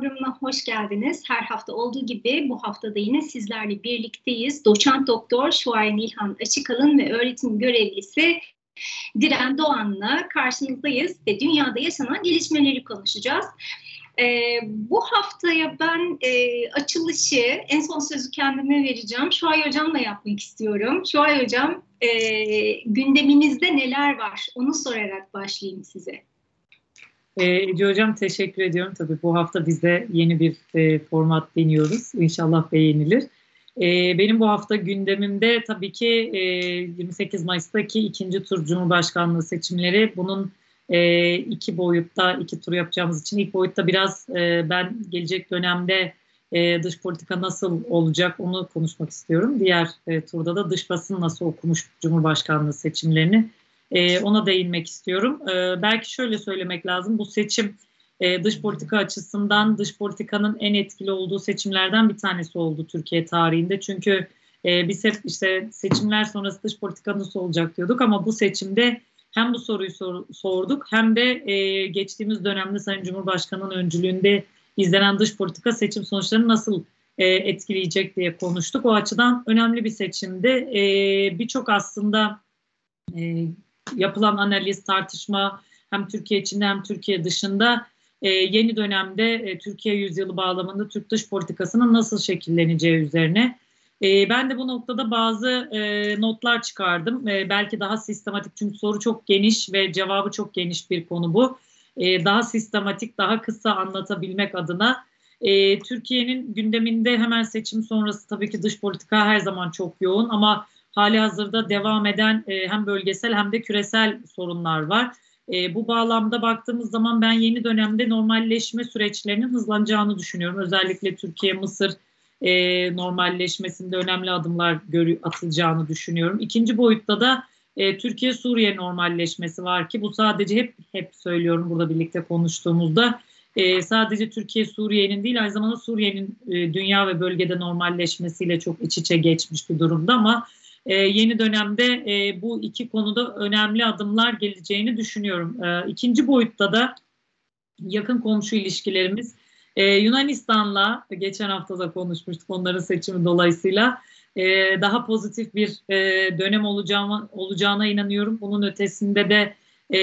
programına hoş geldiniz. Her hafta olduğu gibi bu haftada yine sizlerle birlikteyiz. Doçent Doktor Şuay Nilhan Açıkalın ve öğretim görevlisi Diren Doğan'la karşınızdayız ve dünyada yaşanan gelişmeleri konuşacağız. Ee, bu haftaya ben e, açılışı, en son sözü kendime vereceğim. Şuay Hocam'la yapmak istiyorum. Şuay Hocam, e, gündeminizde neler var? Onu sorarak başlayayım size. E, Ece Hocam teşekkür ediyorum. Tabii bu hafta biz de yeni bir e, format deniyoruz. İnşallah beğenilir. E, benim bu hafta gündemimde tabii ki e, 28 Mayıs'taki ikinci tur Cumhurbaşkanlığı seçimleri. Bunun e, iki boyutta, iki tur yapacağımız için ilk boyutta biraz e, ben gelecek dönemde e, dış politika nasıl olacak onu konuşmak istiyorum. Diğer e, turda da dış basın nasıl okumuş Cumhurbaşkanlığı seçimlerini e, ona değinmek istiyorum. E, belki şöyle söylemek lazım. Bu seçim e, dış politika açısından dış politikanın en etkili olduğu seçimlerden bir tanesi oldu Türkiye tarihinde. Çünkü e, biz hep işte seçimler sonrası dış politika nasıl olacak diyorduk ama bu seçimde hem bu soruyu sor, sorduk hem de e, geçtiğimiz dönemde Sayın Cumhurbaşkanı'nın öncülüğünde izlenen dış politika seçim sonuçlarını nasıl e, etkileyecek diye konuştuk. O açıdan önemli bir seçimdi. E, Birçok aslında e, yapılan analiz, tartışma hem Türkiye içinde hem Türkiye dışında e, yeni dönemde e, Türkiye yüzyılı bağlamında Türk dış politikasının nasıl şekilleneceği üzerine. E, ben de bu noktada bazı e, notlar çıkardım. E, belki daha sistematik çünkü soru çok geniş ve cevabı çok geniş bir konu bu. E, daha sistematik, daha kısa anlatabilmek adına e, Türkiye'nin gündeminde hemen seçim sonrası tabii ki dış politika her zaman çok yoğun ama hali hazırda devam eden e, hem bölgesel hem de küresel sorunlar var. E, bu bağlamda baktığımız zaman ben yeni dönemde normalleşme süreçlerinin hızlanacağını düşünüyorum. Özellikle Türkiye, Mısır e, normalleşmesinde önemli adımlar görü, atılacağını düşünüyorum. İkinci boyutta da e, Türkiye-Suriye normalleşmesi var ki bu sadece hep hep söylüyorum burada birlikte konuştuğumuzda e, sadece Türkiye-Suriye'nin değil aynı zamanda Suriye'nin e, dünya ve bölgede normalleşmesiyle çok iç içe geçmiş bir durumda ama e, yeni dönemde e, bu iki konuda önemli adımlar geleceğini düşünüyorum. E, ikinci boyutta da yakın komşu ilişkilerimiz e, Yunanistan'la geçen hafta da konuşmuştuk onların seçimi dolayısıyla e, daha pozitif bir e, dönem olacağına, olacağına inanıyorum. Bunun ötesinde de e,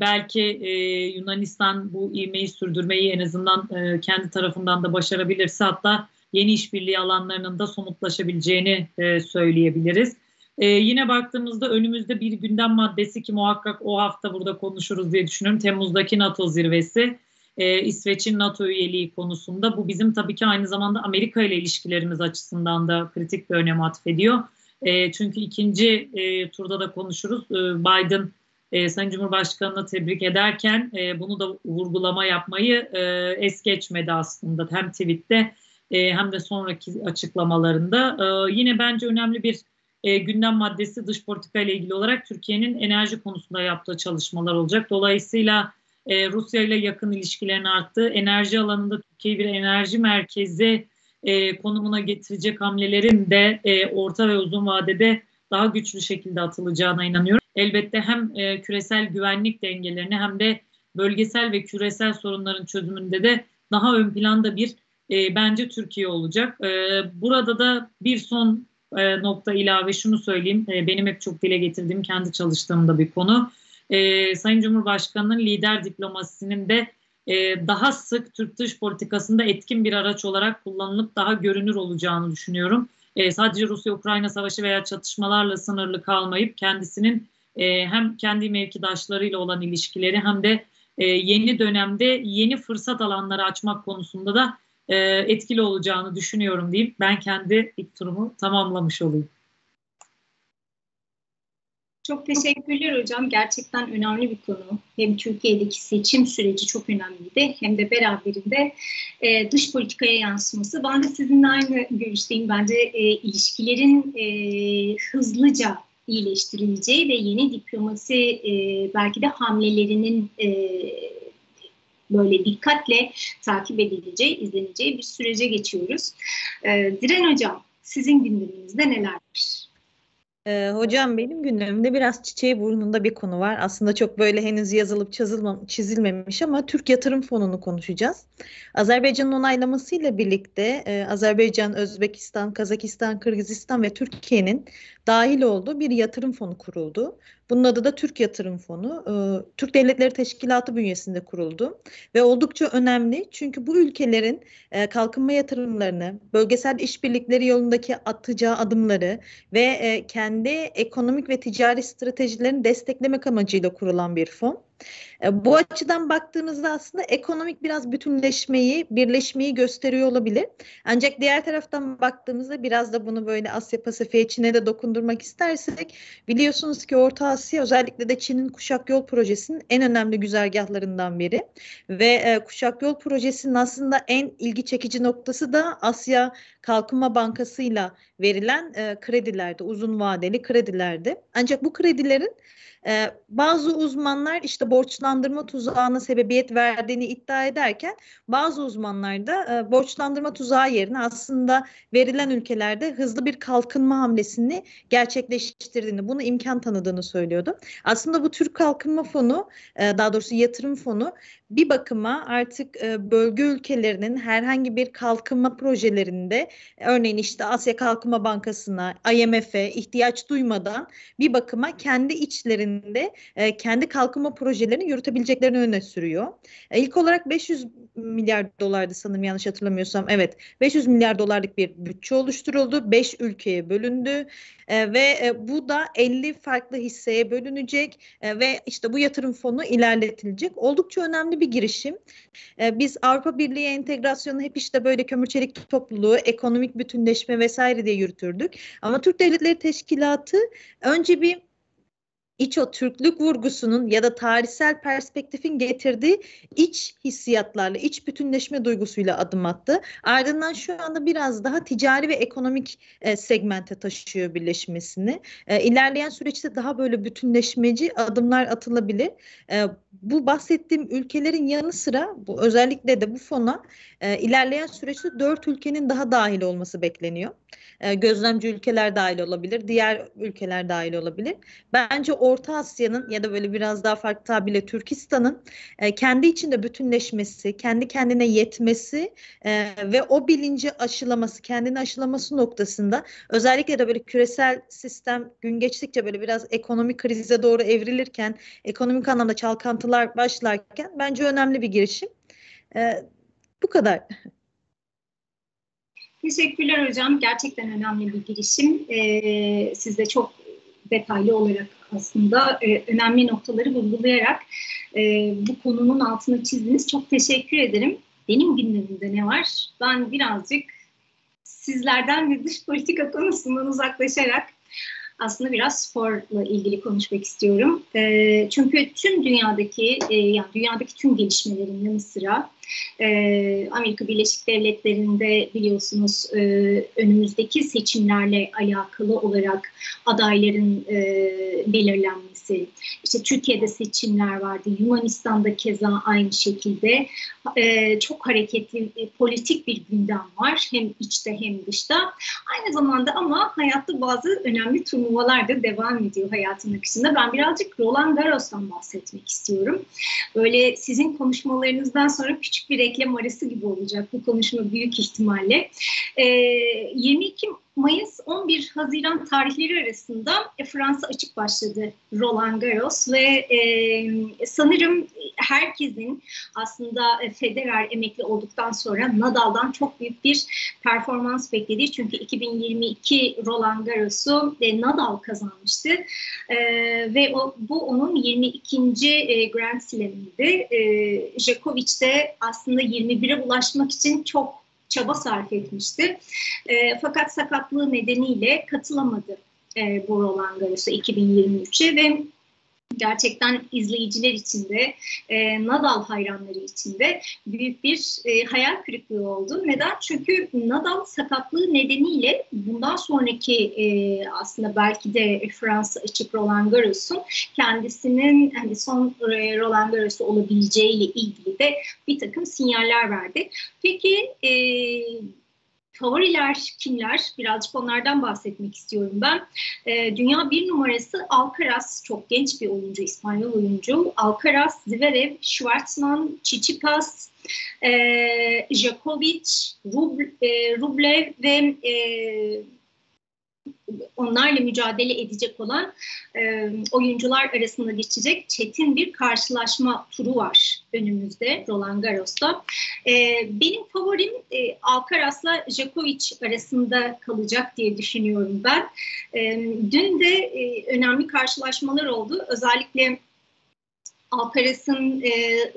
belki e, Yunanistan bu ivmeyi sürdürmeyi en azından e, kendi tarafından da başarabilirse hatta yeni işbirliği alanlarının da somutlaşabileceğini e, söyleyebiliriz. E, yine baktığımızda önümüzde bir gündem maddesi ki muhakkak o hafta burada konuşuruz diye düşünüyorum. Temmuz'daki NATO zirvesi, e, İsveç'in NATO üyeliği konusunda. Bu bizim tabii ki aynı zamanda Amerika ile ilişkilerimiz açısından da kritik bir önem atfediyor. E, çünkü ikinci e, turda da konuşuruz. E, Biden e, Sayın Cumhurbaşkanı'nı tebrik ederken e, bunu da vurgulama yapmayı e, es geçmedi aslında. Hem tweette e, hem de sonraki açıklamalarında. E, yine bence önemli bir e, gündem maddesi dış politika ile ilgili olarak Türkiye'nin enerji konusunda yaptığı çalışmalar olacak. Dolayısıyla e, Rusya ile yakın ilişkilerin arttığı, enerji alanında Türkiye'yi bir enerji merkezi e, konumuna getirecek hamlelerin de e, orta ve uzun vadede daha güçlü şekilde atılacağına inanıyorum. Elbette hem e, küresel güvenlik dengelerini hem de bölgesel ve küresel sorunların çözümünde de daha ön planda bir e, bence Türkiye olacak. E, burada da bir son e, nokta ilave şunu söyleyeyim. E, benim hep çok dile getirdiğim kendi çalıştığımda bir konu. E, Sayın Cumhurbaşkanı'nın lider diplomasisinin de e, daha sık Türk dış politikasında etkin bir araç olarak kullanılıp daha görünür olacağını düşünüyorum. E, sadece Rusya-Ukrayna savaşı veya çatışmalarla sınırlı kalmayıp kendisinin e, hem kendi mevkidaşlarıyla olan ilişkileri hem de e, yeni dönemde yeni fırsat alanları açmak konusunda da e, etkili olacağını düşünüyorum deyip ben kendi ilk turumu tamamlamış olayım. Çok teşekkürler hocam. Gerçekten önemli bir konu. Hem Türkiye'deki seçim süreci çok önemliydi hem de beraberinde e, dış politikaya yansıması. Ben de sizinle aynı görüşteyim. Bence e, ilişkilerin e, hızlıca iyileştirileceği ve yeni diplomasi e, belki de hamlelerinin e, böyle dikkatle takip edileceği, izleneceği bir sürece geçiyoruz. E, Diren Hocam, sizin gündeminizde neler var? Ee, hocam benim gündemimde biraz çiçeği burnunda bir konu var. Aslında çok böyle henüz yazılıp çizilmem, çizilmemiş ama Türk Yatırım Fonu'nu konuşacağız. Azerbaycan'ın onaylamasıyla birlikte e, Azerbaycan, Özbekistan, Kazakistan, Kırgızistan ve Türkiye'nin dahil olduğu bir yatırım fonu kuruldu. Bunun adı da Türk Yatırım Fonu. E, Türk Devletleri Teşkilatı bünyesinde kuruldu ve oldukça önemli çünkü bu ülkelerin e, kalkınma yatırımlarını, bölgesel işbirlikleri yolundaki atacağı adımları ve e, kendi ekonomik ve ticari stratejilerini desteklemek amacıyla kurulan bir fon. E, bu açıdan baktığımızda aslında ekonomik biraz bütünleşmeyi, birleşmeyi gösteriyor olabilir. Ancak diğer taraftan baktığımızda biraz da bunu böyle Asya Pasifik Çin'e de dokundurmak istersek biliyorsunuz ki Orta Asya özellikle de Çin'in Kuşak Yol Projesi'nin en önemli güzergahlarından biri ve e, Kuşak Yol Projesi'nin aslında en ilgi çekici noktası da Asya Kalkınma Bankası'yla verilen e, kredilerde, uzun vadeli kredilerde. Ancak bu kredilerin ee, bazı uzmanlar işte borçlandırma tuzağına sebebiyet verdiğini iddia ederken bazı uzmanlar da e, borçlandırma tuzağı yerine aslında verilen ülkelerde hızlı bir kalkınma hamlesini gerçekleştirdiğini, bunu imkan tanıdığını söylüyordu. Aslında bu Türk Kalkınma Fonu, e, daha doğrusu yatırım fonu bir bakıma artık e, bölge ülkelerinin herhangi bir kalkınma projelerinde örneğin işte Asya Kalkınma Bankası'na, IMF'e ihtiyaç duymadan bir bakıma kendi içlerinde e, kendi kalkınma projelerini yürütebileceklerini öne sürüyor. E, ilk olarak 500 milyar dolardı sanırım yanlış hatırlamıyorsam. Evet 500 milyar dolarlık bir bütçe oluşturuldu. 5 ülkeye bölündü. E, ve e, bu da 50 farklı hisseye bölünecek e, ve işte bu yatırım fonu ilerletilecek. Oldukça önemli bir girişim. E, biz Avrupa Birliği entegrasyonu hep işte böyle kömür çelik topluluğu, ekonomik bütünleşme vesaire diye yürütürdük. Ama Türk Devletleri Teşkilatı önce bir iç o Türklük vurgusunun ya da tarihsel perspektifin getirdiği iç hissiyatlarla, iç bütünleşme duygusuyla adım attı. Ardından şu anda biraz daha ticari ve ekonomik e, segmente taşıyor birleşmesini. E, ilerleyen süreçte daha böyle bütünleşmeci adımlar atılabilir. E, bu bahsettiğim ülkelerin yanı sıra bu özellikle de bu fona e, ilerleyen süreçte dört ülkenin daha dahil olması bekleniyor. E, gözlemci ülkeler dahil olabilir, diğer ülkeler dahil olabilir. Bence Orta Asya'nın ya da böyle biraz daha farklı tabirle Türkistan'ın e, kendi içinde bütünleşmesi, kendi kendine yetmesi e, ve o bilinci aşılaması, kendini aşılaması noktasında özellikle de böyle küresel sistem gün geçtikçe böyle biraz ekonomik krize doğru evrilirken, ekonomik anlamda çalkantılar başlarken bence önemli bir girişim. E, bu kadar. Teşekkürler hocam. Gerçekten önemli bir girişim. Ee, siz de çok detaylı olarak aslında e, önemli noktaları vurgulayarak e, bu konunun altını çizdiniz. Çok teşekkür ederim. Benim gündemimde ne var? Ben birazcık sizlerden bir dış politika konusundan uzaklaşarak aslında biraz sporla ilgili konuşmak istiyorum. E, çünkü tüm dünyadaki, e, yani dünyadaki tüm gelişmelerin yanı sıra e, Amerika Birleşik Devletleri'nde biliyorsunuz e, önümüzdeki seçimlerle alakalı olarak adayların e, belirlenmesi. İşte Türkiye'de seçimler vardı, Yunanistan'da keza aynı şekilde e, çok hareketli e, politik bir gündem var hem içte hem dışta. Aynı zamanda ama hayatta bazı önemli turnuvalar da devam ediyor hayatın akışında. Ben birazcık Roland Garros'tan bahsetmek istiyorum. Böyle sizin konuşmalarınızdan sonra küçük küçük bir reklam arası gibi olacak bu konuşma büyük ihtimalle. E, ee, 22 Mayıs 11 Haziran tarihleri arasında e, Fransa açık başladı Roland Garros ve e, sanırım herkesin aslında e, Federer emekli olduktan sonra Nadal'dan çok büyük bir performans beklediği çünkü 2022 Roland Garros'u e, Nadal kazanmıştı e, ve o, bu onun 22. E, Grand Slam'iydi. E, Djokovic de aslında 21'e ulaşmak için çok çaba sarf etmişti. E, fakat sakatlığı nedeniyle katılamadı e, bu Roland Garros'a 2023'e ve gerçekten izleyiciler için de e, Nadal hayranları için de büyük bir e, hayal kırıklığı oldu. Neden? Çünkü Nadal sakatlığı nedeniyle bundan sonraki e, aslında belki de Fransa açık Roland Garros'un kendisinin hani son e, Roland Garros'u olabileceğiyle ilgili de bir takım sinyaller verdi. Peki e, favoriler kimler? Birazcık onlardan bahsetmek istiyorum ben. E, dünya bir numarası Alcaraz, çok genç bir oyuncu, İspanyol oyuncu. Alcaraz, Zverev, Schwartzman, Tsitsipas, e, Djokovic, Rublev ve e, onlarla mücadele edecek olan e, oyuncular arasında geçecek çetin bir karşılaşma turu var önümüzde Roland Garros'ta. E, benim favorim e, Alcaraz'la Djokovic arasında kalacak diye düşünüyorum ben. E, dün de e, önemli karşılaşmalar oldu. Özellikle Alcaraz'ın e,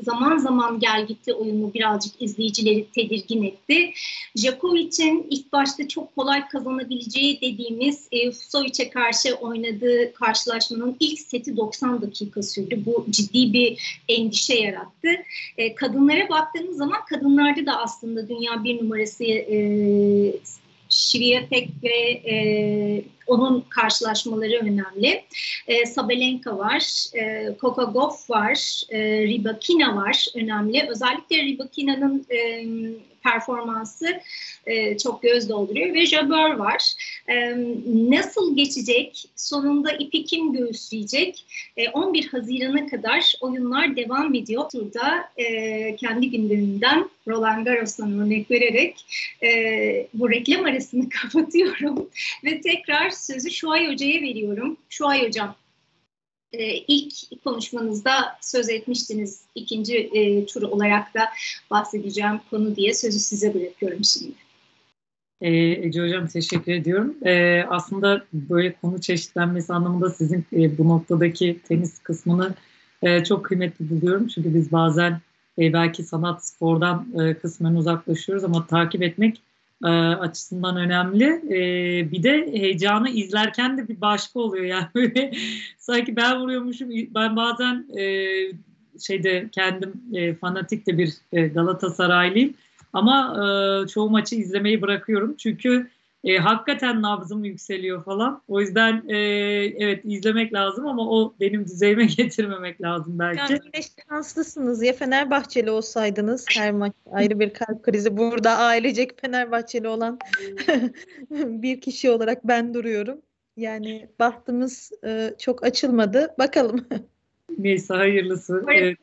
zaman zaman gel gitti oyunu birazcık izleyicileri tedirgin etti. Djokovic'in ilk başta çok kolay kazanabileceği dediğimiz e, Fusovic'e karşı oynadığı karşılaşmanın ilk seti 90 dakika sürdü. Bu ciddi bir endişe yarattı. E, kadınlara baktığımız zaman kadınlarda da aslında dünya bir numarası e, Şiviyetek ve e, onun karşılaşmaları önemli. E, Sabalenka var, e, Kokogov var, e, Ribakina var önemli. Özellikle Ribakina'nın e, performansı e, çok göz dolduruyor ve Jabeur var. E, nasıl geçecek? Sonunda ipi kim göğüsleyecek? E, 11 Haziran'a kadar oyunlar devam ediyor. Burada e, kendi gündemimden Roland Garros'tan örnek vererek e, bu reklam arasını kapatıyorum ve tekrar sözü Şuay Hoca'ya veriyorum. Şuay Hocam e, ilk konuşmanızda söz etmiştiniz ikinci e, tur olarak da bahsedeceğim konu diye sözü size bırakıyorum şimdi. Ee, Ece Hocam teşekkür ediyorum. Ee, aslında böyle konu çeşitlenmesi anlamında sizin e, bu noktadaki tenis kısmını e, çok kıymetli buluyorum. Çünkü biz bazen e, belki sanat spordan e, kısmen uzaklaşıyoruz ama takip etmek e, açısından önemli. E, bir de heyecanı izlerken de bir başka oluyor yani sanki ben vuruyormuşum. Ben bazen e, şeyde kendim fanatik de bir Galatasaraylıyım ama çoğu maçı izlemeyi bırakıyorum çünkü e, hakikaten nabzım yükseliyor falan. O yüzden e, evet izlemek lazım ama o benim düzeyime getirmemek lazım belki. Yani yine şanslısınız. Ya Fenerbahçeli olsaydınız her maç ayrı bir kalp krizi. Burada ailecek Fenerbahçeli olan bir kişi olarak ben duruyorum. Yani bahtımız e, çok açılmadı. Bakalım. Neyse hayırlısı. Evet,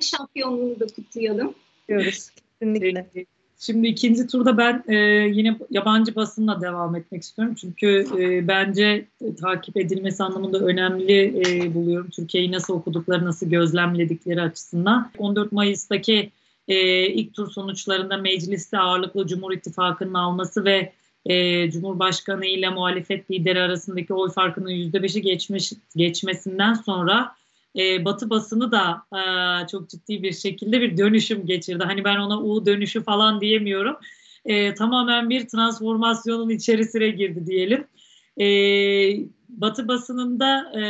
şampiyonluğunu da kutlayalım. Diyoruz. Kesinlikle. Şimdi ikinci turda ben e, yine yabancı basınla devam etmek istiyorum. Çünkü e, bence e, takip edilmesi anlamında önemli e, buluyorum. Türkiye'yi nasıl okudukları, nasıl gözlemledikleri açısından. 14 Mayıs'taki e, ilk tur sonuçlarında mecliste ağırlıklı Cumhur İttifakı'nın alması ve e, Cumhurbaşkanı ile muhalefet lideri arasındaki oy farkının %5'i geçmiş, geçmesinden sonra e, Batı basını da e, çok ciddi bir şekilde bir dönüşüm geçirdi. Hani ben ona U dönüşü falan diyemiyorum. E, tamamen bir transformasyonun içerisine girdi diyelim. E, Batı basınında e,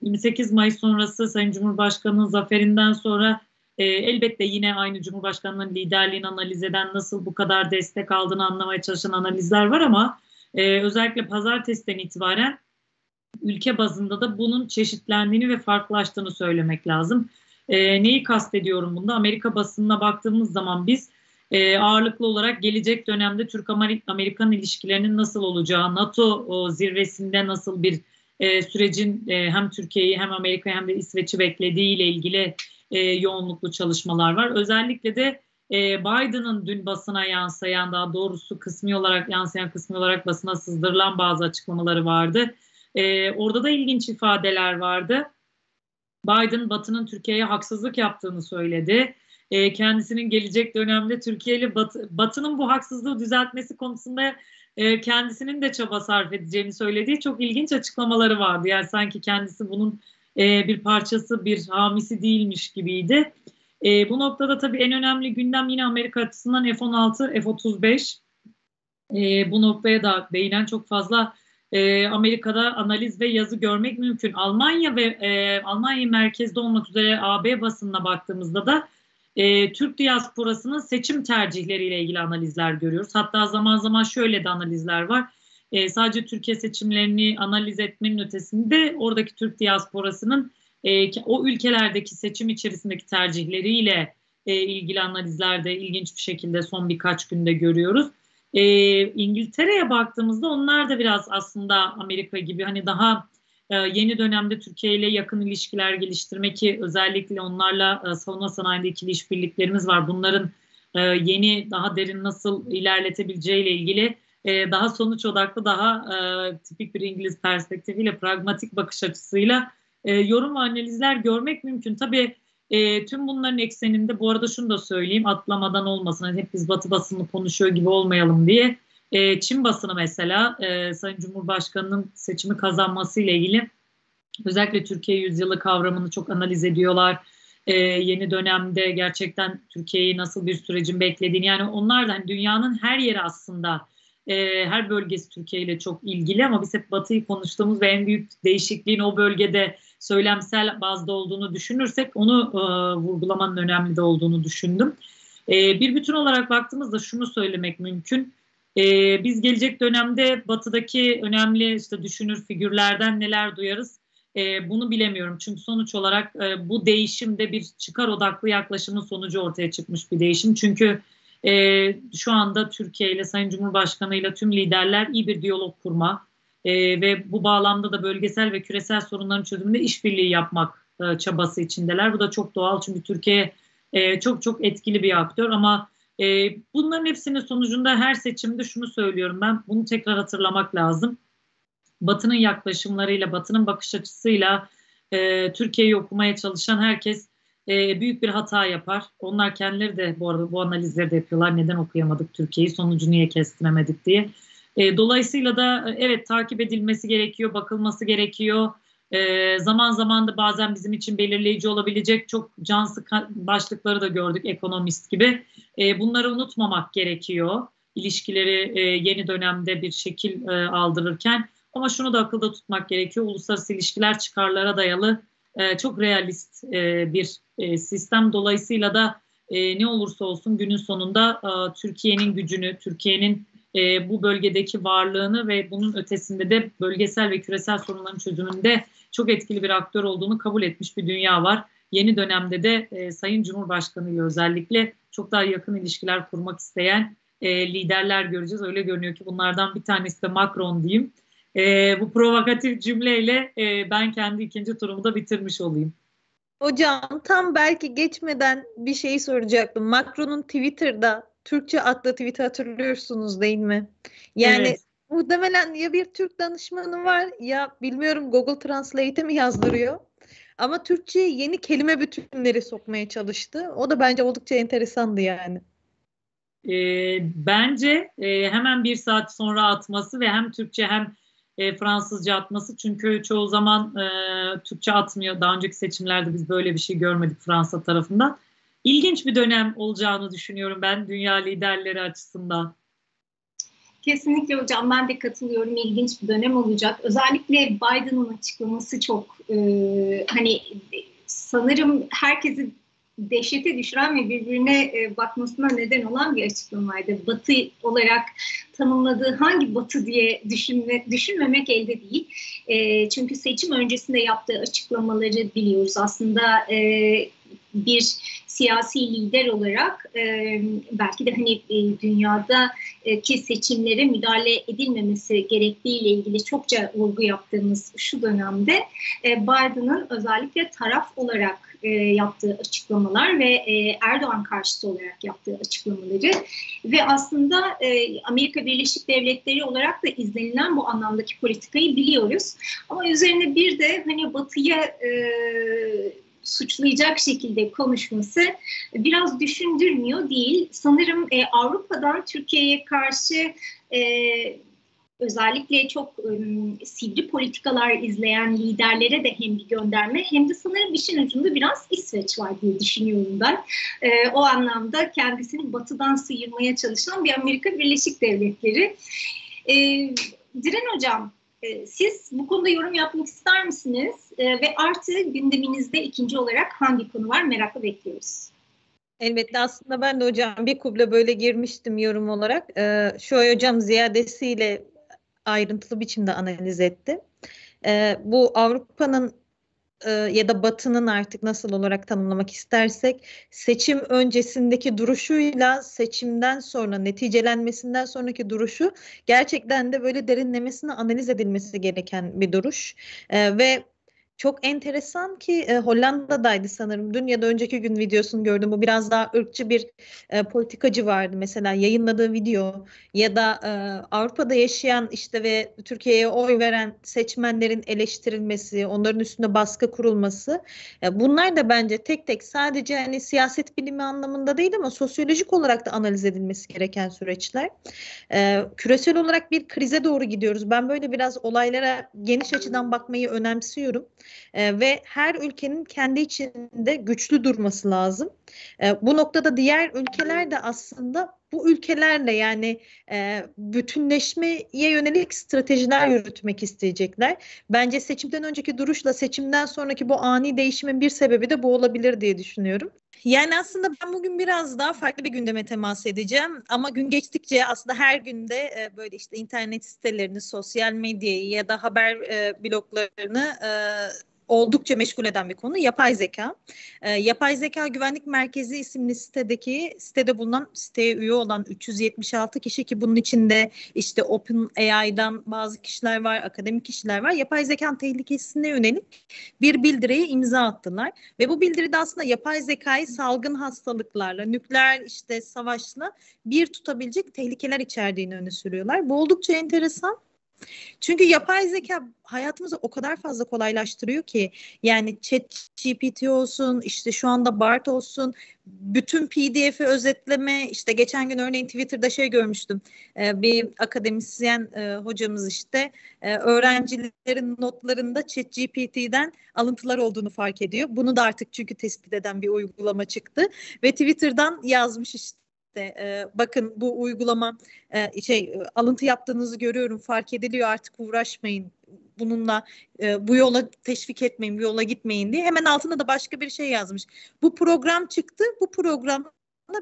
28 Mayıs sonrası Sayın Cumhurbaşkanı'nın zaferinden sonra e, elbette yine aynı Cumhurbaşkanı'nın liderliğini analiz eden nasıl bu kadar destek aldığını anlamaya çalışan analizler var ama e, özellikle pazartesiden itibaren ülke bazında da bunun çeşitlendiğini ve farklılaştığını söylemek lazım. E, neyi kastediyorum bunda? Amerika basınına baktığımız zaman biz e, ağırlıklı olarak gelecek dönemde Türk-Amerikan ilişkilerinin nasıl olacağı, NATO o, zirvesinde nasıl bir e, sürecin e, hem Türkiye'yi hem Amerika'yı hem de İsveç'i beklediği ile ilgili e, yoğunluklu çalışmalar var. Özellikle de e, Biden'ın dün basına yansıyan, daha doğrusu kısmi olarak yansıyan, kısmi olarak basına sızdırılan bazı açıklamaları vardı. E, orada da ilginç ifadeler vardı. Biden Batı'nın Türkiye'ye haksızlık yaptığını söyledi. E, kendisinin gelecek dönemde Türkiye ile Batı, Batı'nın bu haksızlığı düzeltmesi konusunda e, kendisinin de çaba sarf edeceğini söylediği çok ilginç açıklamaları vardı. Yani sanki kendisi bunun e, bir parçası, bir hamisi değilmiş gibiydi. E, bu noktada tabii en önemli gündem yine Amerika açısından F-16, F-35. E, bu noktaya da değinen çok fazla e, Amerika'da analiz ve yazı görmek mümkün. Almanya ve e, Almanya merkezde olmak üzere AB basınına baktığımızda da e, Türk diasporasının seçim tercihleriyle ilgili analizler görüyoruz. Hatta zaman zaman şöyle de analizler var. E, sadece Türkiye seçimlerini analiz etmenin ötesinde oradaki Türk diasporasının e, o ülkelerdeki seçim içerisindeki tercihleriyle e, ilgili analizlerde ilginç bir şekilde son birkaç günde görüyoruz. E, İngiltere'ye baktığımızda onlar da biraz aslında Amerika gibi hani daha e, yeni dönemde Türkiye ile yakın ilişkiler geliştirmek ki özellikle onlarla e, savunma sanayinde ikili işbirliklerimiz var. Bunların e, yeni daha derin nasıl ilerletebileceği ile ilgili e, daha sonuç odaklı, daha e, tipik bir İngiliz perspektifiyle, pragmatik bakış açısıyla e, yorum ve analizler görmek mümkün. Tabii e, tüm bunların ekseninde bu arada şunu da söyleyeyim atlamadan olmasın. Hani hep biz batı basını konuşuyor gibi olmayalım diye. E, Çin basını mesela e, Sayın Cumhurbaşkanı'nın seçimi kazanması ile ilgili özellikle Türkiye yüzyılı kavramını çok analiz ediyorlar. E, yeni dönemde gerçekten Türkiye'yi nasıl bir sürecin beklediğini yani onlar da hani dünyanın her yeri aslında e, her bölgesi Türkiye ile çok ilgili ama biz hep Batı'yı konuştuğumuz ve en büyük değişikliğin o bölgede söylemsel bazda olduğunu düşünürsek onu e, vurgulamanın önemli de olduğunu düşündüm. E, bir bütün olarak baktığımızda şunu söylemek mümkün. E, biz gelecek dönemde Batı'daki önemli işte düşünür figürlerden neler duyarız e, bunu bilemiyorum. Çünkü sonuç olarak e, bu değişimde bir çıkar odaklı yaklaşımın sonucu ortaya çıkmış bir değişim. Çünkü e, şu anda Türkiye ile Sayın Cumhurbaşkanı ile tüm liderler iyi bir diyalog kurma e, ve bu bağlamda da bölgesel ve küresel sorunların çözümünde işbirliği yapmak e, çabası içindeler. Bu da çok doğal çünkü Türkiye e, çok çok etkili bir aktör ama e, bunların hepsinin sonucunda her seçimde şunu söylüyorum ben bunu tekrar hatırlamak lazım. Batı'nın yaklaşımlarıyla, Batı'nın bakış açısıyla e, Türkiye'yi okumaya çalışan herkes e, büyük bir hata yapar. Onlar kendileri de bu arada bu analizleri de yapıyorlar. Neden okuyamadık Türkiye'yi, sonucu niye kestiremedik diye. E, dolayısıyla da e, evet takip edilmesi gerekiyor, bakılması gerekiyor. E, zaman zaman da bazen bizim için belirleyici olabilecek çok can sıkan başlıkları da gördük ekonomist gibi. E, bunları unutmamak gerekiyor. İlişkileri e, yeni dönemde bir şekil e, aldırırken. Ama şunu da akılda tutmak gerekiyor. Uluslararası ilişkiler çıkarlara dayalı e, çok realist e, bir e, sistem. Dolayısıyla da e, ne olursa olsun günün sonunda e, Türkiye'nin gücünü, Türkiye'nin e, bu bölgedeki varlığını ve bunun ötesinde de bölgesel ve küresel sorunların çözümünde çok etkili bir aktör olduğunu kabul etmiş bir dünya var. Yeni dönemde de e, Sayın Cumhurbaşkanı ile özellikle çok daha yakın ilişkiler kurmak isteyen e, liderler göreceğiz. Öyle görünüyor ki bunlardan bir tanesi de Macron diyeyim. E, bu provokatif cümleyle e, ben kendi ikinci turumu da bitirmiş olayım. Hocam tam belki geçmeden bir şey soracaktım. Macron'un Twitter'da Türkçe adlı tweet'i hatırlıyorsunuz değil mi? Yani evet. muhtemelen ya bir Türk danışmanı var ya bilmiyorum Google Translate'e mi yazdırıyor? Ama Türkçe'ye yeni kelime bütünleri sokmaya çalıştı. O da bence oldukça enteresandı yani. E, bence e, hemen bir saat sonra atması ve hem Türkçe hem e, Fransızca atması. Çünkü çoğu zaman e, Türkçe atmıyor. Daha önceki seçimlerde biz böyle bir şey görmedik Fransa tarafından. İlginç bir dönem olacağını düşünüyorum ben dünya liderleri açısından. Kesinlikle hocam ben de katılıyorum. İlginç bir dönem olacak. Özellikle Biden'ın açıklaması çok e, hani sanırım herkesi dehşete düşüren ve birbirine e, bakmasına neden olan bir açıklamaydı. Batı olarak tanımladığı hangi batı diye düşünme, düşünmemek elde değil. E, çünkü seçim öncesinde yaptığı açıklamaları biliyoruz. Aslında e, bir siyasi lider olarak e, belki de hani e, dünyadaki seçimlere müdahale edilmemesi gerektiğiyle ilgili çokça vurgu yaptığımız şu dönemde e, Biden'ın özellikle taraf olarak e, yaptığı açıklamalar ve e, Erdoğan karşıtı olarak yaptığı açıklamaları ve aslında e, Amerika Birleşik Devletleri olarak da izlenilen bu anlamdaki politikayı biliyoruz. Ama üzerine bir de hani Batı'ya e, suçlayacak şekilde konuşması biraz düşündürmüyor değil. Sanırım e, Avrupa'dan Türkiye'ye karşı e, özellikle çok ım, sivri politikalar izleyen liderlere de hem bir gönderme hem de sanırım işin ucunda biraz İsveç var diye düşünüyorum ben. E, o anlamda kendisini batıdan sıyırmaya çalışan bir Amerika Birleşik Devletleri. E, Diren Hocam, siz bu konuda yorum yapmak ister misiniz? E, ve artı gündeminizde ikinci olarak hangi konu var merakla bekliyoruz. Elbette aslında ben de hocam bir kuble böyle girmiştim yorum olarak. Ee, şu hocam ziyadesiyle ayrıntılı biçimde analiz etti. Bu Avrupa'nın e, ya da Batı'nın artık nasıl olarak tanımlamak istersek seçim öncesindeki duruşuyla seçimden sonra neticelenmesinden sonraki duruşu gerçekten de böyle derinlemesine analiz edilmesi gereken bir duruş. E, ve çok enteresan ki e, Hollanda'daydı sanırım. Dün ya da önceki gün videosunu gördüm. Bu biraz daha ırkçı bir e, politikacı vardı mesela yayınladığı video ya da e, Avrupa'da yaşayan işte ve Türkiye'ye oy veren seçmenlerin eleştirilmesi, onların üstünde baskı kurulması. E, bunlar da bence tek tek sadece hani siyaset bilimi anlamında değil ama sosyolojik olarak da analiz edilmesi gereken süreçler. E, küresel olarak bir krize doğru gidiyoruz. Ben böyle biraz olaylara geniş açıdan bakmayı önemsiyorum. E, ve her ülkenin kendi içinde güçlü durması lazım. E, bu noktada diğer ülkeler de aslında bu ülkelerle yani e, bütünleşmeye yönelik stratejiler yürütmek isteyecekler. Bence seçimden önceki duruşla seçimden sonraki bu ani değişimin bir sebebi de bu olabilir diye düşünüyorum. Yani aslında ben bugün biraz daha farklı bir gündeme temas edeceğim ama gün geçtikçe aslında her günde e, böyle işte internet sitelerini, sosyal medyayı ya da haber e, bloklarını e, oldukça meşgul eden bir konu yapay zeka. E, yapay zeka güvenlik merkezi isimli sitedeki sitede bulunan siteye üye olan 376 kişi ki bunun içinde işte Open AI'dan bazı kişiler var, akademik kişiler var. Yapay zekanın tehlikesine yönelik bir bildiriye imza attılar ve bu bildiride aslında yapay zekayı salgın hastalıklarla, nükleer işte savaşla bir tutabilecek tehlikeler içerdiğini öne sürüyorlar. Bu oldukça enteresan. Çünkü yapay zeka hayatımızı o kadar fazla kolaylaştırıyor ki yani chat GPT olsun işte şu anda BART olsun bütün PDF'i özetleme işte geçen gün örneğin Twitter'da şey görmüştüm ee, bir akademisyen e, hocamız işte e, öğrencilerin notlarında chat GPT'den alıntılar olduğunu fark ediyor. Bunu da artık çünkü tespit eden bir uygulama çıktı ve Twitter'dan yazmış işte işte e, bakın bu uygulama e, şey e, alıntı yaptığınızı görüyorum fark ediliyor artık uğraşmayın bununla e, bu yola teşvik etmeyin bu yola gitmeyin diye hemen altında da başka bir şey yazmış. Bu program çıktı bu program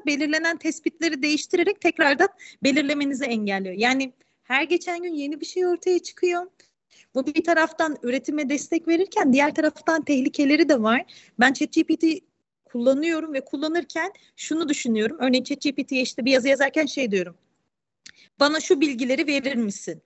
belirlenen tespitleri değiştirerek tekrardan belirlemenizi engelliyor. Yani her geçen gün yeni bir şey ortaya çıkıyor. Bu bir taraftan üretime destek verirken diğer taraftan tehlikeleri de var. Ben ChatGPT kullanıyorum ve kullanırken şunu düşünüyorum. Örneğin ChatGPT'ye işte bir yazı yazarken şey diyorum. Bana şu bilgileri verir misin?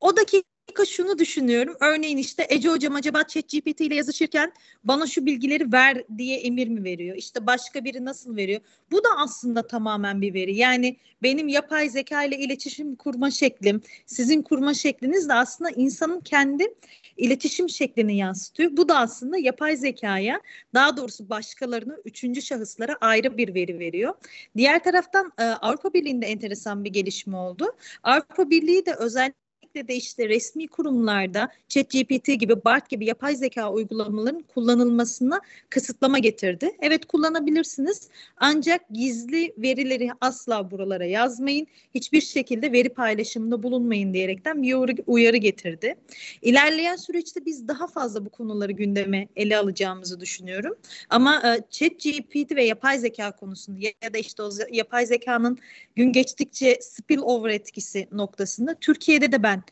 O dakika şunu düşünüyorum. Örneğin işte Ece hocam acaba ChatGPT ile yazışırken bana şu bilgileri ver diye emir mi veriyor? İşte başka biri nasıl veriyor? Bu da aslında tamamen bir veri. Yani benim yapay zeka ile iletişim kurma şeklim, sizin kurma şekliniz de aslında insanın kendi iletişim şeklini yansıtıyor. Bu da aslında yapay zekaya daha doğrusu başkalarını üçüncü şahıslara ayrı bir veri veriyor. Diğer taraftan e, Avrupa Birliği'nde enteresan bir gelişme oldu. Avrupa Birliği de özellikle özellikle de işte resmi kurumlarda ChatGPT gibi BART gibi yapay zeka uygulamaların kullanılmasına kısıtlama getirdi. Evet kullanabilirsiniz ancak gizli verileri asla buralara yazmayın. Hiçbir şekilde veri paylaşımında bulunmayın diyerekten bir uyarı getirdi. İlerleyen süreçte biz daha fazla bu konuları gündeme ele alacağımızı düşünüyorum. Ama e, ChatGPT ve yapay zeka konusunda ya da işte o yapay zekanın gün geçtikçe spillover etkisi noktasında Türkiye'de de ben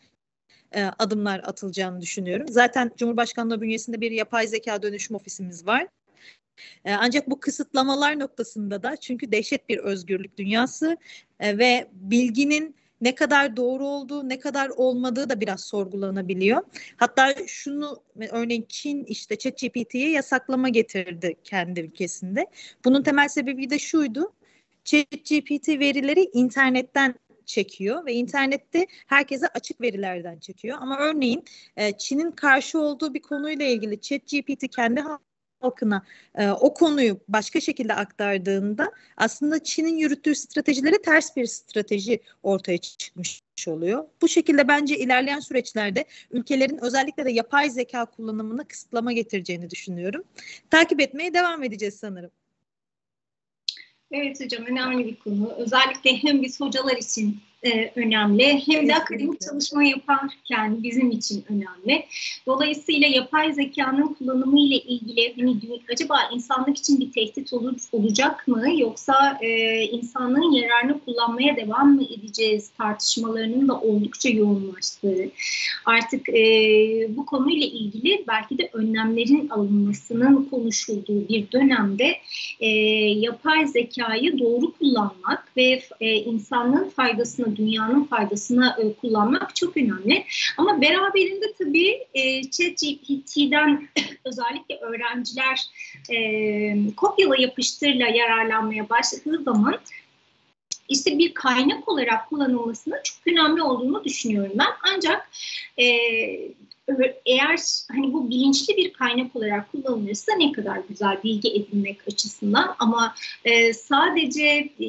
e, adımlar atılacağını düşünüyorum. Zaten Cumhurbaşkanlığı bünyesinde bir yapay zeka dönüşüm ofisimiz var. E, ancak bu kısıtlamalar noktasında da çünkü dehşet bir özgürlük dünyası e, ve bilginin ne kadar doğru olduğu, ne kadar olmadığı da biraz sorgulanabiliyor. Hatta şunu örneğin Çin işte ChatGPT'ye yasaklama getirdi kendi ülkesinde. Bunun temel sebebi de şuydu. ChatGPT verileri internetten çekiyor ve internette herkese açık verilerden çekiyor. Ama örneğin e, Çin'in karşı olduğu bir konuyla ilgili ChatGPT kendi halkına e, o konuyu başka şekilde aktardığında aslında Çin'in yürüttüğü stratejilere ters bir strateji ortaya çıkmış oluyor. Bu şekilde bence ilerleyen süreçlerde ülkelerin özellikle de yapay zeka kullanımına kısıtlama getireceğini düşünüyorum. Takip etmeye devam edeceğiz sanırım. Evet hocam önemli bir konu. Özellikle hem biz hocalar için e, önemli. Hem de akademik çalışma yaparken bizim için önemli. Dolayısıyla yapay zekanın kullanımı ile ilgili hani acaba insanlık için bir tehdit olur, olacak mı? Yoksa e, insanlığın yararını kullanmaya devam mı edeceğiz tartışmalarının da oldukça yoğunlaştığı artık e, bu konuyla ilgili belki de önlemlerin alınmasının konuşulduğu bir dönemde e, yapay zekayı doğru kullanmak ve e, insanlığın faydasına, dünyanın faydasına e, kullanmak çok önemli. Ama beraberinde tabii e, ChatGPT'den özellikle öğrenciler e, kopyala yapıştırla yararlanmaya başladığı zaman işte bir kaynak olarak kullanılmasının çok önemli olduğunu düşünüyorum ben. Ancak e, eğer hani bu bilinçli bir kaynak olarak kullanılırsa ne kadar güzel bilgi edinmek açısından ama e, sadece e,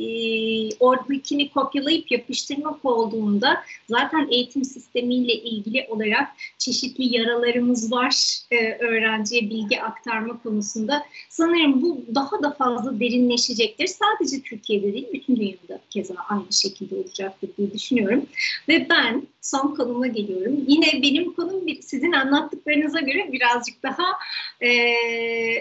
oradakini kopyalayıp yapıştırmak olduğunda zaten eğitim sistemiyle ilgili olarak çeşitli yaralarımız var e, öğrenciye bilgi aktarma konusunda. Sanırım bu daha da fazla derinleşecektir. Sadece Türkiye'de değil bütün dünyada keza aynı şekilde olacaktır diye düşünüyorum. Ve ben son konuma geliyorum. Yine benim konum sizin anlattıklarınıza göre birazcık daha e,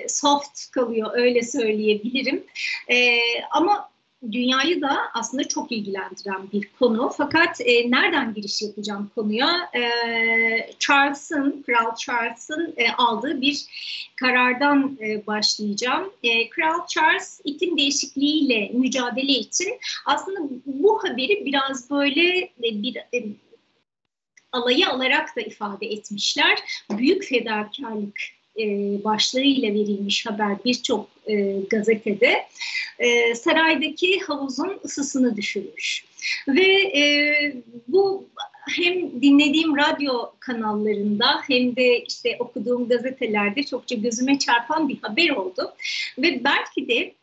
soft kalıyor öyle söyleyebilirim. E, ama dünyayı da aslında çok ilgilendiren bir konu. Fakat e, nereden giriş yapacağım konuya? E, Charles'ın, Kral Charles'ın e, aldığı bir karardan e, başlayacağım. E, Kral Charles iklim değişikliğiyle mücadele için aslında bu haberi biraz böyle e, bir e, alayı alarak da ifade etmişler. Büyük fedakarlık e, başlığıyla verilmiş haber birçok e, gazetede e, saraydaki havuzun ısısını düşürmüş. Ve e, bu hem dinlediğim radyo kanallarında hem de işte okuduğum gazetelerde çokça gözüme çarpan bir haber oldu. Ve belki de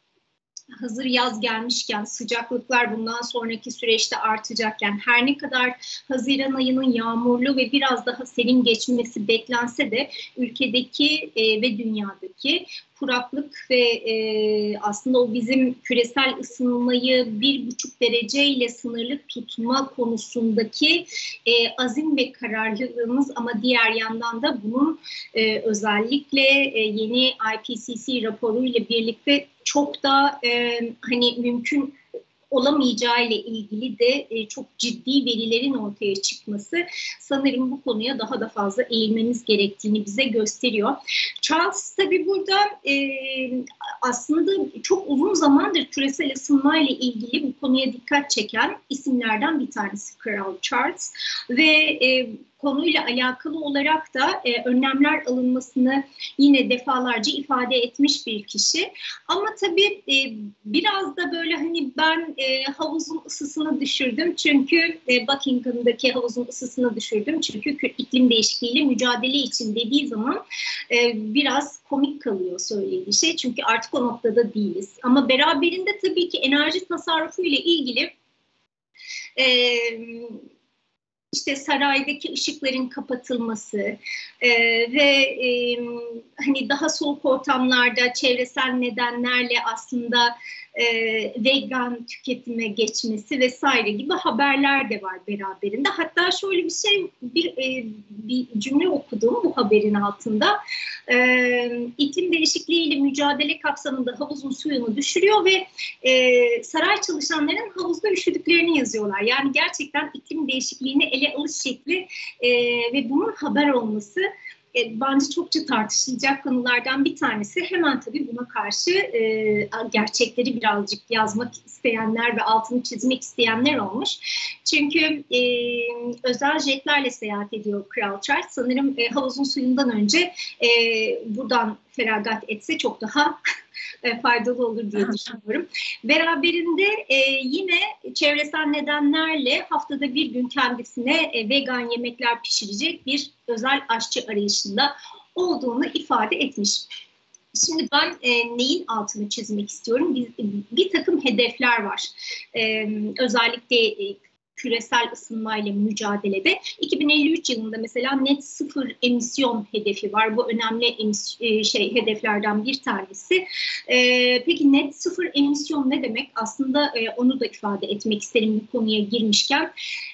hazır yaz gelmişken sıcaklıklar bundan sonraki süreçte artacakken her ne kadar Haziran ayının yağmurlu ve biraz daha serin geçmesi beklense de ülkedeki e, ve dünyadaki kuraklık ve e, aslında o bizim küresel ısınmayı bir buçuk dereceyle sınırlı tutma konusundaki e, azim ve kararlılığımız ama diğer yandan da bunun e, özellikle e, yeni IPCC raporuyla birlikte çok da e, hani mümkün olamayacağı ile ilgili de e, çok ciddi verilerin ortaya çıkması sanırım bu konuya daha da fazla eğilmemiz gerektiğini bize gösteriyor. Charles tabii burada e, aslında çok uzun zamandır küresel ısınma ile ilgili bu konuya dikkat çeken isimlerden bir tanesi Kral Charles ve e, konuyla alakalı olarak da e, önlemler alınmasını yine defalarca ifade etmiş bir kişi. Ama tabii e, biraz da böyle hani ben e, havuzun ısısını düşürdüm çünkü e, Buckingham'daki havuzun ısısını düşürdüm çünkü iklim değişikliğiyle mücadele için dediği zaman e, biraz komik kalıyor söylediği şey çünkü artık o noktada değiliz. Ama beraberinde tabii ki enerji tasarrufu ile ilgili e, işte saraydaki ışıkların kapatılması e, ve e, hani daha soğuk ortamlarda çevresel nedenlerle aslında e, vegan tüketime geçmesi vesaire gibi haberler de var beraberinde. Hatta şöyle bir şey bir, e, bir cümle okudum bu haberin altında. E, iklim değişikliğiyle mücadele kapsamında havuzun suyunu düşürüyor ve e, saray çalışanların havuzda üşüdüklerini yazıyorlar. Yani gerçekten iklim değişikliğini ele alış şekli e, ve bunun haber olması e, bence çokça tartışılacak konulardan bir tanesi. Hemen tabii buna karşı e, gerçekleri birazcık yazmak isteyenler ve altını çizmek isteyenler olmuş. Çünkü e, özel jetlerle seyahat ediyor Kral Charles. Sanırım e, havuzun suyundan önce e, buradan feragat etse çok daha e, faydalı olur diye düşünüyorum. Beraberinde e, yine çevresel nedenlerle haftada bir gün kendisine e, vegan yemekler pişirecek bir özel aşçı arayışında olduğunu ifade etmiş. Şimdi ben e, neyin altını çizmek istiyorum? Bir, bir takım hedefler var. E, özellikle e, küresel ısınmayla mücadelede 2053 yılında mesela net sıfır emisyon hedefi var. Bu önemli emis, e, şey hedeflerden bir tanesi. E, peki net sıfır emisyon ne demek? Aslında e, onu da ifade etmek isterim bu konuya girmişken.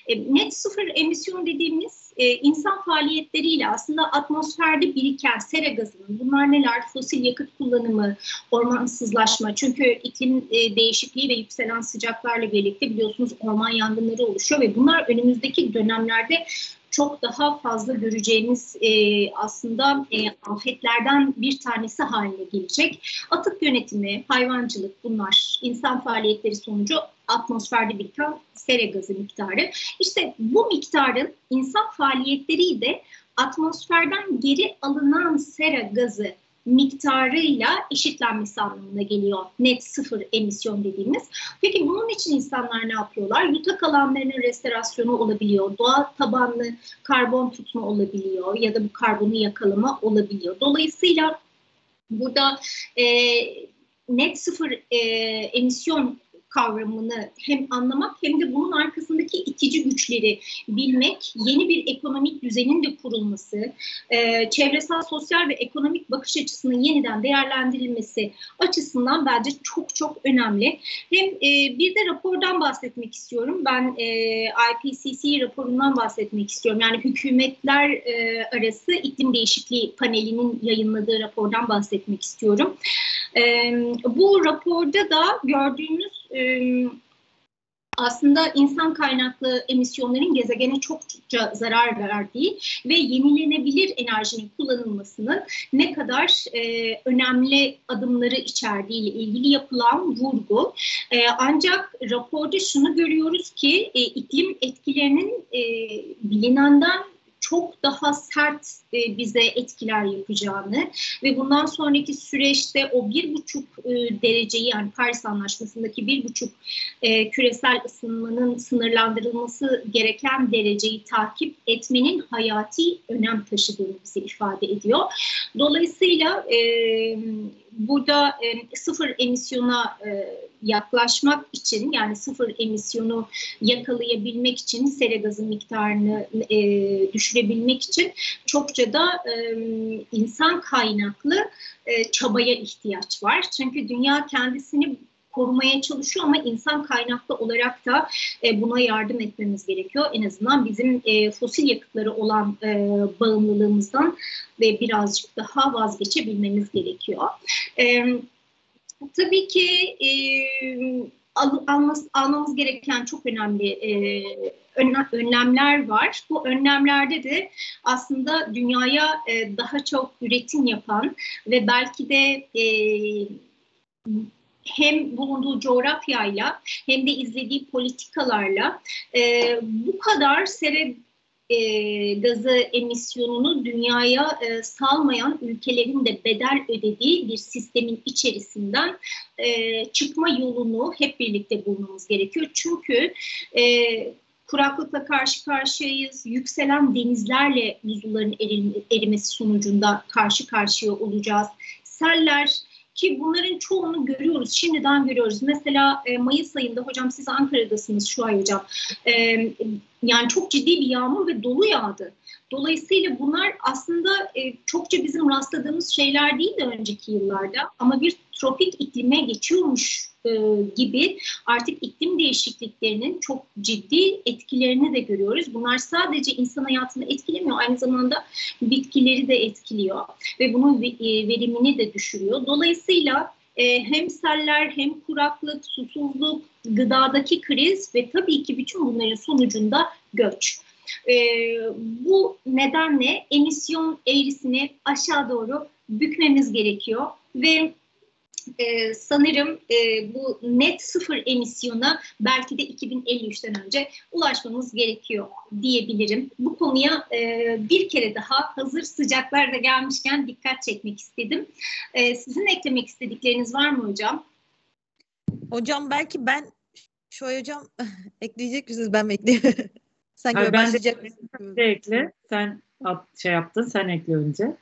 E, net sıfır emisyon dediğimiz e, insan faaliyetleriyle aslında atmosferde biriken sera gazının bunlar neler? Fosil yakıt kullanımı, ormansızlaşma. Çünkü iklim e, değişikliği ve yükselen sıcaklarla birlikte biliyorsunuz orman yangınları oluşuyor ve bunlar önümüzdeki dönemlerde çok daha fazla göreceğimiz e, aslında e, afetlerden bir tanesi haline gelecek. Atık yönetimi, hayvancılık bunlar insan faaliyetleri sonucu atmosferde biriken sera gazı miktarı. İşte bu miktarın insan faaliyetleriyle atmosferden geri alınan sera gazı miktarıyla eşitlenmesi anlamına geliyor. Net sıfır emisyon dediğimiz. Peki bunun için insanlar ne yapıyorlar? Yutak alanlarının restorasyonu olabiliyor. Doğa tabanlı karbon tutma olabiliyor ya da bu karbonu yakalama olabiliyor. Dolayısıyla burada e, net sıfır e, emisyon kavramını hem anlamak hem de bunun arkasındaki itici güçleri bilmek, yeni bir ekonomik düzenin de kurulması, e, çevresel, sosyal ve ekonomik bakış açısının yeniden değerlendirilmesi açısından bence çok çok önemli. Hem e, bir de rapordan bahsetmek istiyorum. Ben e, IPCC raporundan bahsetmek istiyorum. Yani hükümetler e, arası iklim değişikliği panelinin yayınladığı rapordan bahsetmek istiyorum. E, bu raporda da aslında insan kaynaklı emisyonların gezegene çokça zarar verdiği ve yenilenebilir enerjinin kullanılmasının ne kadar e, önemli adımları içerdiği ile ilgili yapılan vurgu. E, ancak raporda şunu görüyoruz ki e, iklim etkilerinin e, bilinenden çok daha sert e, bize etkiler yapacağını ve bundan sonraki süreçte o bir buçuk e, dereceyi yani Paris Anlaşması'ndaki bir buçuk e, küresel ısınmanın sınırlandırılması gereken dereceyi takip etmenin hayati önem taşıdığını bize ifade ediyor. Dolayısıyla e, burada e, sıfır emisyona e, yaklaşmak için yani sıfır emisyonu yakalayabilmek için sera gazı miktarını e, düşürebilmek için çokça da e, insan kaynaklı e, çabaya ihtiyaç var. Çünkü dünya kendisini korumaya çalışıyor ama insan kaynaklı olarak da e, buna yardım etmemiz gerekiyor. En azından bizim e, fosil yakıtları olan e, bağımlılığımızdan ve birazcık daha vazgeçebilmemiz gerekiyor. E, tabii ki e, almamız, almamız gereken çok önemli e, önlemler var. Bu önlemlerde de aslında dünyaya e, daha çok üretim yapan ve belki de e, hem bulunduğu coğrafyayla hem de izlediği politikalarla e, bu kadar sere e, gazı emisyonunu dünyaya e, salmayan ülkelerin de bedel ödediği bir sistemin içerisinden e, çıkma yolunu hep birlikte bulmamız gerekiyor. Çünkü e, kuraklıkla karşı karşıyayız. Yükselen denizlerle buzulların erimesi sonucunda karşı karşıya olacağız. Seller, ki bunların çoğunu görüyoruz, şimdiden görüyoruz. Mesela e, Mayıs ayında, hocam siz Ankara'dasınız şu ay hocam, e, yani çok ciddi bir yağmur ve dolu yağdı. Dolayısıyla bunlar aslında e, çokça bizim rastladığımız şeyler değil de önceki yıllarda ama bir tropik iklime geçiyormuş e, gibi artık iklim değişikliklerinin çok ciddi etkilerini de görüyoruz. Bunlar sadece insan hayatını etkilemiyor, aynı zamanda bitkileri de etkiliyor ve bunun e, verimini de düşürüyor. Dolayısıyla e, hem seller hem kuraklık, susuzluk, gıdadaki kriz ve tabii ki bütün bunların sonucunda göç. E, bu nedenle emisyon eğrisini aşağı doğru bükmemiz gerekiyor ve e, sanırım e, bu net sıfır emisyona belki de 2053'ten önce ulaşmamız gerekiyor diyebilirim. Bu konuya e, bir kere daha hazır sıcaklar da gelmişken dikkat çekmek istedim. E, sizin eklemek istedikleriniz var mı hocam? Hocam belki ben şu hocam ekleyecek misiniz ben mi ekleyeyim? Sanki ben de, de ekle. Sen şey yaptın sen ekle önce.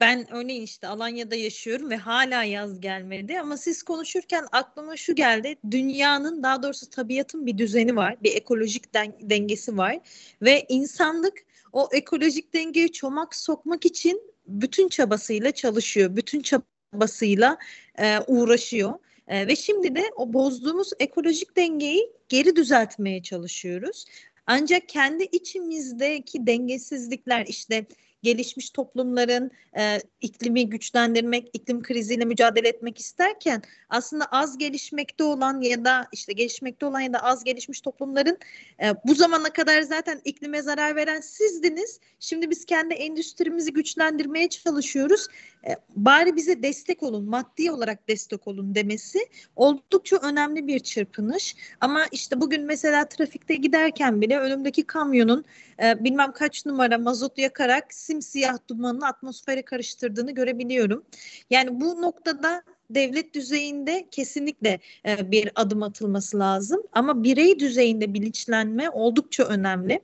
Ben örneğin işte Alanya'da yaşıyorum ve hala yaz gelmedi ama siz konuşurken aklıma şu geldi. Dünyanın daha doğrusu tabiatın bir düzeni var, bir ekolojik den- dengesi var ve insanlık o ekolojik dengeyi çomak sokmak için bütün çabasıyla çalışıyor, bütün çabasıyla e, uğraşıyor. E, ve şimdi de o bozduğumuz ekolojik dengeyi geri düzeltmeye çalışıyoruz. Ancak kendi içimizdeki dengesizlikler işte gelişmiş toplumların e, iklimi güçlendirmek, iklim kriziyle mücadele etmek isterken aslında az gelişmekte olan ya da işte gelişmekte olan ya da az gelişmiş toplumların e, bu zamana kadar zaten iklime zarar veren sizdiniz. Şimdi biz kendi endüstrimizi güçlendirmeye çalışıyoruz. E, bari bize destek olun, maddi olarak destek olun demesi oldukça önemli bir çırpınış. Ama işte bugün mesela trafikte giderken bile önümdeki kamyonun e, bilmem kaç numara mazot yakarak simsiyah dumanını atmosfere karıştırdığını görebiliyorum. Yani bu noktada devlet düzeyinde kesinlikle e, bir adım atılması lazım ama birey düzeyinde bilinçlenme oldukça önemli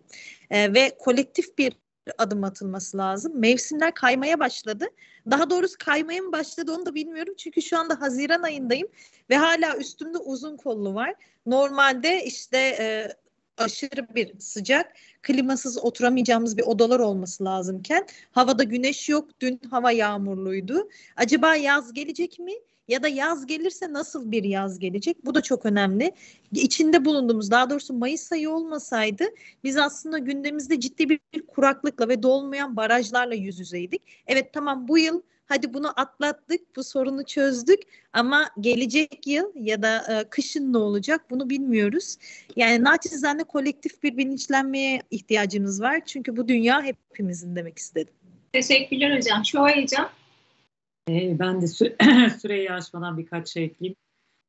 e, ve kolektif bir adım atılması lazım. Mevsimler kaymaya başladı. Daha doğrusu kaymaya mı başladı onu da bilmiyorum. Çünkü şu anda Haziran ayındayım ve hala üstümde uzun kollu var. Normalde işte e, aşırı bir sıcak, klimasız oturamayacağımız bir odalar olması lazımken havada güneş yok. Dün hava yağmurluydu. Acaba yaz gelecek mi? Ya da yaz gelirse nasıl bir yaz gelecek? Bu da çok önemli. İçinde bulunduğumuz daha doğrusu Mayıs ayı olmasaydı biz aslında gündemimizde ciddi bir kuraklıkla ve dolmayan barajlarla yüz yüzeydik. Evet tamam bu yıl hadi bunu atlattık, bu sorunu çözdük ama gelecek yıl ya da e, kışın ne olacak bunu bilmiyoruz. Yani naçizane kolektif bir bilinçlenmeye ihtiyacımız var. Çünkü bu dünya hepimizin demek istedim. Teşekkürler hocam. Şoay hocam. Ee, ben de sü süreyi aşmadan birkaç şey ekleyeyim.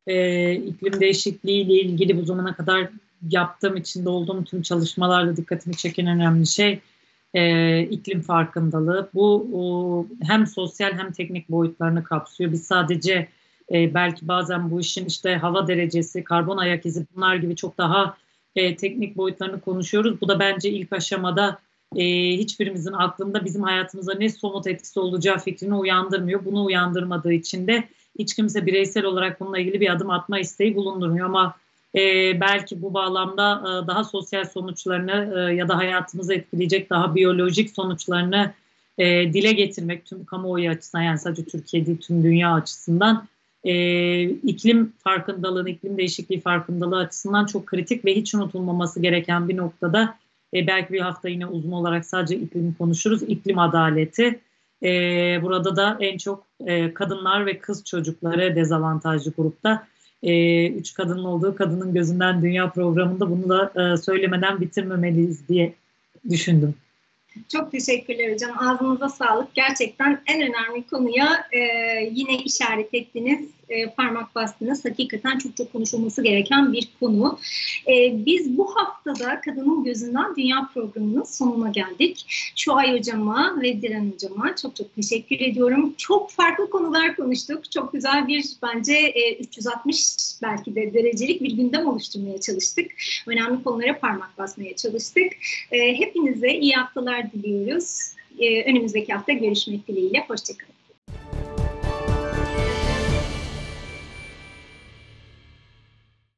Ee, iklim değişikliği ile ilgili bu zamana kadar yaptığım, içinde olduğum tüm çalışmalarda dikkatimi çeken önemli şey e, iklim farkındalığı. Bu o, hem sosyal hem teknik boyutlarını kapsıyor. Biz sadece e, belki bazen bu işin işte hava derecesi, karbon ayak izi bunlar gibi çok daha e, teknik boyutlarını konuşuyoruz. Bu da bence ilk aşamada e, hiçbirimizin aklında bizim hayatımıza ne somut etkisi olacağı fikrini uyandırmıyor. Bunu uyandırmadığı için de hiç kimse bireysel olarak bununla ilgili bir adım atma isteği bulundurmuyor ama e, belki bu bağlamda e, daha sosyal sonuçlarını e, ya da hayatımızı etkileyecek daha biyolojik sonuçlarını e, dile getirmek tüm kamuoyu açısından yani sadece Türkiye değil tüm dünya açısından e, iklim farkındalığını, iklim değişikliği farkındalığı açısından çok kritik ve hiç unutulmaması gereken bir noktada e, belki bir hafta yine uzun olarak sadece iklim konuşuruz. İklim adaleti. E, burada da en çok e, kadınlar ve kız çocukları dezavantajlı grupta. E, üç kadının olduğu Kadının Gözünden Dünya programında bunu da e, söylemeden bitirmemeliyiz diye düşündüm. Çok teşekkürler hocam. Ağzınıza sağlık. Gerçekten en önemli konuya e, yine işaret ettiniz e, parmak bastınız. Hakikaten çok çok konuşulması gereken bir konu. E, biz bu haftada Kadının Gözünden Dünya programının sonuna geldik. Şu ay hocama ve Diren hocama çok çok teşekkür ediyorum. Çok farklı konular konuştuk. Çok güzel bir bence e, 360 belki de derecelik bir gündem oluşturmaya çalıştık. Önemli konulara parmak basmaya çalıştık. E, hepinize iyi haftalar diliyoruz. E, önümüzdeki hafta görüşmek dileğiyle. Hoşçakalın.